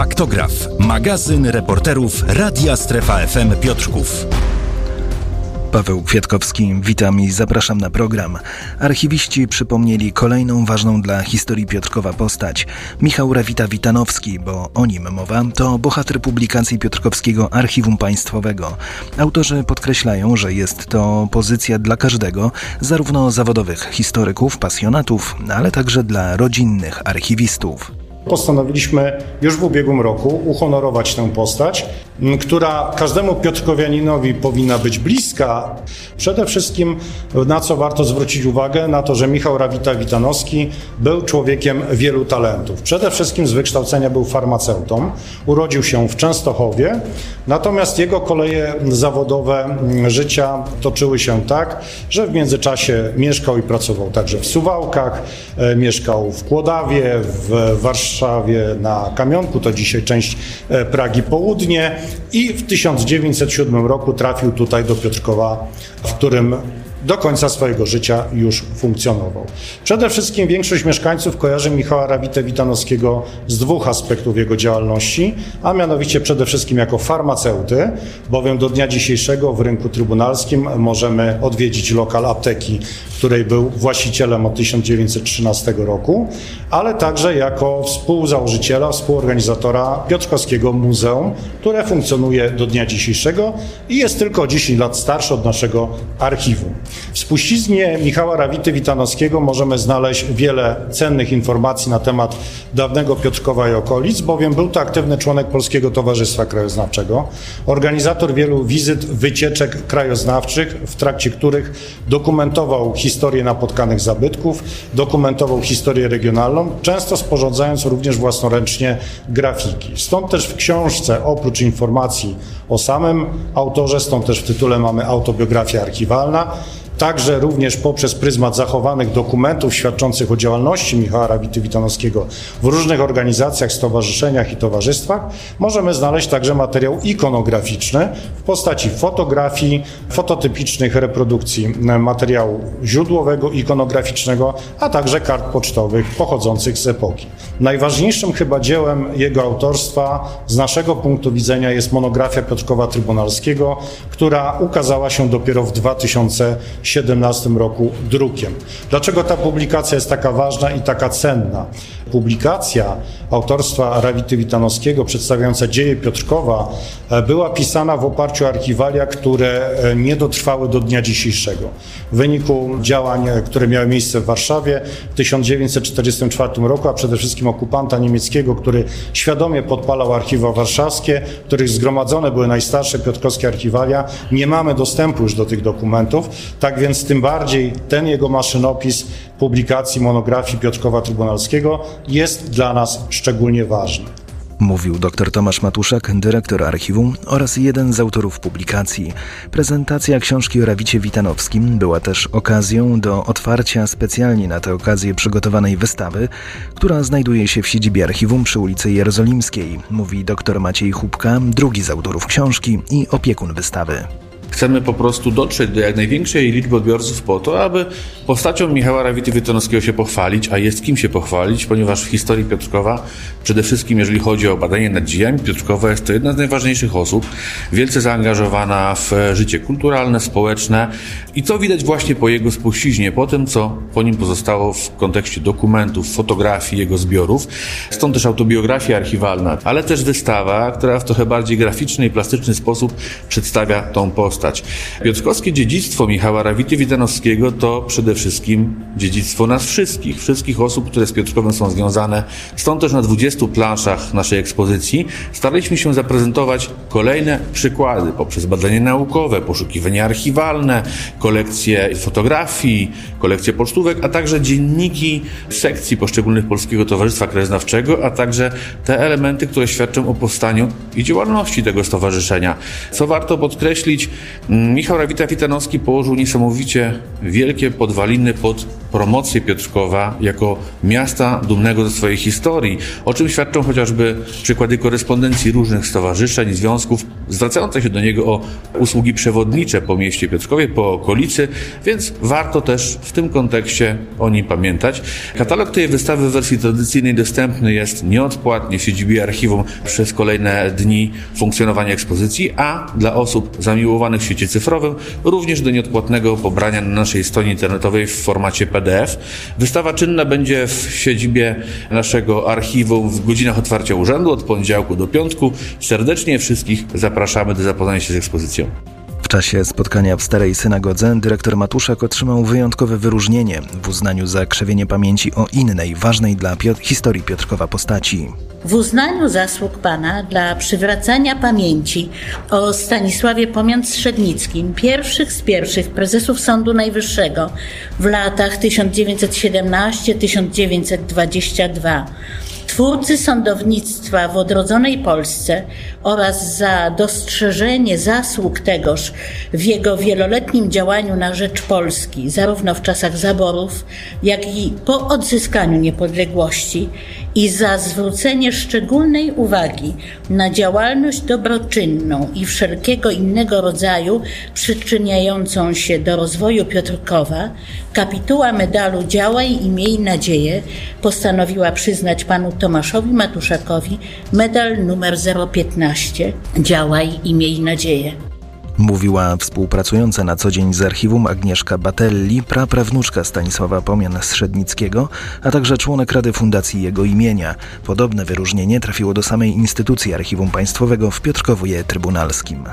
Faktograf, magazyn reporterów Radia Strefa FM Piotrków. Paweł Kwiatkowski, witam i zapraszam na program. Archiwiści przypomnieli kolejną ważną dla historii Piotrkowa postać. Michał Rawita-Witanowski, bo o nim mowa, to bohater publikacji Piotrkowskiego Archiwum Państwowego. Autorzy podkreślają, że jest to pozycja dla każdego, zarówno zawodowych historyków, pasjonatów, ale także dla rodzinnych archiwistów. Postanowiliśmy już w ubiegłym roku uhonorować tę postać, która każdemu Piotrkowianinowi powinna być bliska. Przede wszystkim na co warto zwrócić uwagę, na to, że Michał Rawita-Witanowski był człowiekiem wielu talentów. Przede wszystkim z wykształcenia był farmaceutą, urodził się w Częstochowie, natomiast jego koleje zawodowe życia toczyły się tak, że w międzyczasie mieszkał i pracował także w Suwałkach, e, mieszkał w Kłodawie, w Warszawie na Kamionku, to dzisiaj część e, Pragi Południe, i w 1907 roku trafił tutaj do Piotrkowa, w którym do końca swojego życia już funkcjonował. Przede wszystkim większość mieszkańców kojarzy Michała Rawitę-Witanowskiego z dwóch aspektów jego działalności, a mianowicie przede wszystkim jako farmaceuty, bowiem do dnia dzisiejszego w rynku trybunalskim możemy odwiedzić lokal apteki, której był właścicielem od 1913 roku, ale także jako współzałożyciela, współorganizatora Piotrkowskiego Muzeum, które funkcjonuje do dnia dzisiejszego i jest tylko 10 lat starsze od naszego archiwum. W spuściznie Michała Rawity-Witanowskiego możemy znaleźć wiele cennych informacji na temat dawnego Piotrkowa i okolic, bowiem był to aktywny członek Polskiego Towarzystwa Krajoznawczego, organizator wielu wizyt, wycieczek krajoznawczych, w trakcie których dokumentował historię napotkanych zabytków, dokumentował historię regionalną, często sporządzając również własnoręcznie grafiki. Stąd też w książce, oprócz informacji o samym autorze, stąd też w tytule mamy autobiografia archiwalna, także również poprzez pryzmat zachowanych dokumentów świadczących o działalności Michała Rawity-Witanowskiego w różnych organizacjach, stowarzyszeniach i towarzystwach, możemy znaleźć także materiał ikonograficzny w postaci fotografii, fototypicznych reprodukcji materiału źródłowego, ikonograficznego, a także kart pocztowych pochodzących z epoki. Najważniejszym chyba dziełem jego autorstwa z naszego punktu widzenia jest monografia Piotrkowa Trybunalskiego, która ukazała się dopiero w 2007 2017 roku drukiem. Dlaczego ta publikacja jest taka ważna i taka cenna? Publikacja autorstwa Rawity Witanowskiego przedstawiająca dzieje Piotrkowa e, była pisana w oparciu o archiwalia, które e, nie dotrwały do dnia dzisiejszego. W wyniku działań, e, które miały miejsce w Warszawie w 1944 roku, a przede wszystkim okupanta niemieckiego, który świadomie podpalał archiwa warszawskie, w których zgromadzone były najstarsze piotrkowskie archiwalia, nie mamy dostępu już do tych dokumentów. Tak więc tym bardziej ten jego maszynopis publikacji monografii Piotrkowa Trybunalskiego jest dla nas szczególnie ważny. Mówił dr Tomasz Matuszak, dyrektor archiwum oraz jeden z autorów publikacji. Prezentacja książki o Rawicie Witanowskim była też okazją do otwarcia specjalnie na tę okazję przygotowanej wystawy, która znajduje się w siedzibie archiwum przy ulicy Jerozolimskiej, mówi dr Maciej Chubka, drugi z autorów książki i opiekun wystawy. Chcemy po prostu dotrzeć do jak największej liczby odbiorców po to, aby postacią Michała Rawity-Wytonowskiego się pochwalić, a jest kim się pochwalić, ponieważ w historii Piotrkowa, przede wszystkim jeżeli chodzi o badanie nad dziejami Piotrkowa, jest to jedna z najważniejszych osób, wielce zaangażowana w życie kulturalne, społeczne i to widać właśnie po jego spuściźnie, po tym, co po nim pozostało w kontekście dokumentów, fotografii, jego zbiorów. Stąd też autobiografia archiwalna, ale też wystawa, która w trochę bardziej graficzny i plastyczny sposób przedstawia tą postać postać. Piotrkowskie dziedzictwo Michała Rawity-Witanowskiego to przede wszystkim dziedzictwo nas wszystkich, wszystkich osób, które z Piotrkowem są związane. Stąd też na 20 planszach naszej ekspozycji staraliśmy się zaprezentować kolejne przykłady poprzez badania naukowe, poszukiwania archiwalne, kolekcje fotografii, kolekcje pocztówek, a także dzienniki sekcji poszczególnych Polskiego Towarzystwa Krajoznawczego, a także te elementy, które świadczą o powstaniu i działalności tego stowarzyszenia. Co warto podkreślić, Michał Rawita-Witanowski położył niesamowicie wielkie podwaliny pod promocję Piotrkowa jako miasta dumnego ze swojej historii, o czym świadczą chociażby przykłady korespondencji różnych stowarzyszeń, związków zwracających się do niego o usługi przewodnicze po mieście Piotrkowie, po okolicy, więc warto też w tym kontekście o nim pamiętać. Katalog tej wystawy w wersji tradycyjnej dostępny jest nieodpłatnie w siedzibie archiwum przez kolejne dni funkcjonowania ekspozycji, a dla osób zamiłowanych w świecie cyfrowym również do nieodpłatnego pobrania na naszej stronie internetowej w formacie PDF. Wystawa czynna będzie w siedzibie naszego archiwum w godzinach otwarcia urzędu od poniedziałku do piątku. Serdecznie wszystkich zapraszamy do zapoznania się z ekspozycją. Czasie spotkania w Starej Synagodze dyrektor Matuszak otrzymał wyjątkowe wyróżnienie w uznaniu za krzewienie pamięci o innej, ważnej dla historii Piotrkowa postaci. W uznaniu zasług Pana dla przywracania pamięci o Stanisławie Pomian-Strzednickim, pierwszych z pierwszych prezesów Sądu Najwyższego w latach 1917-1922, twórcy sądownictwa w odrodzonej Polsce oraz za dostrzeżenie zasług tegoż w jego wieloletnim działaniu na rzecz Polski, zarówno w czasach zaborów, jak i po odzyskaniu niepodległości i za zwrócenie szczególnej uwagi na działalność dobroczynną i wszelkiego innego rodzaju przyczyniającą się do rozwoju Piotrkowa, kapituła medalu Działaj i Miej Nadzieję postanowiła przyznać panu Tomaszowi Matuszakowi medal numer 015 Działaj i Miej Nadzieję. Mówiła współpracująca na co dzień z archiwum Agnieszka Batelli, praprawnuczka Stanisława Pomian-Strzednickiego, a także członek Rady Fundacji jego imienia. Podobne wyróżnienie trafiło do samej instytucji Archiwum Państwowego w Piotrkowie Trybunalskim.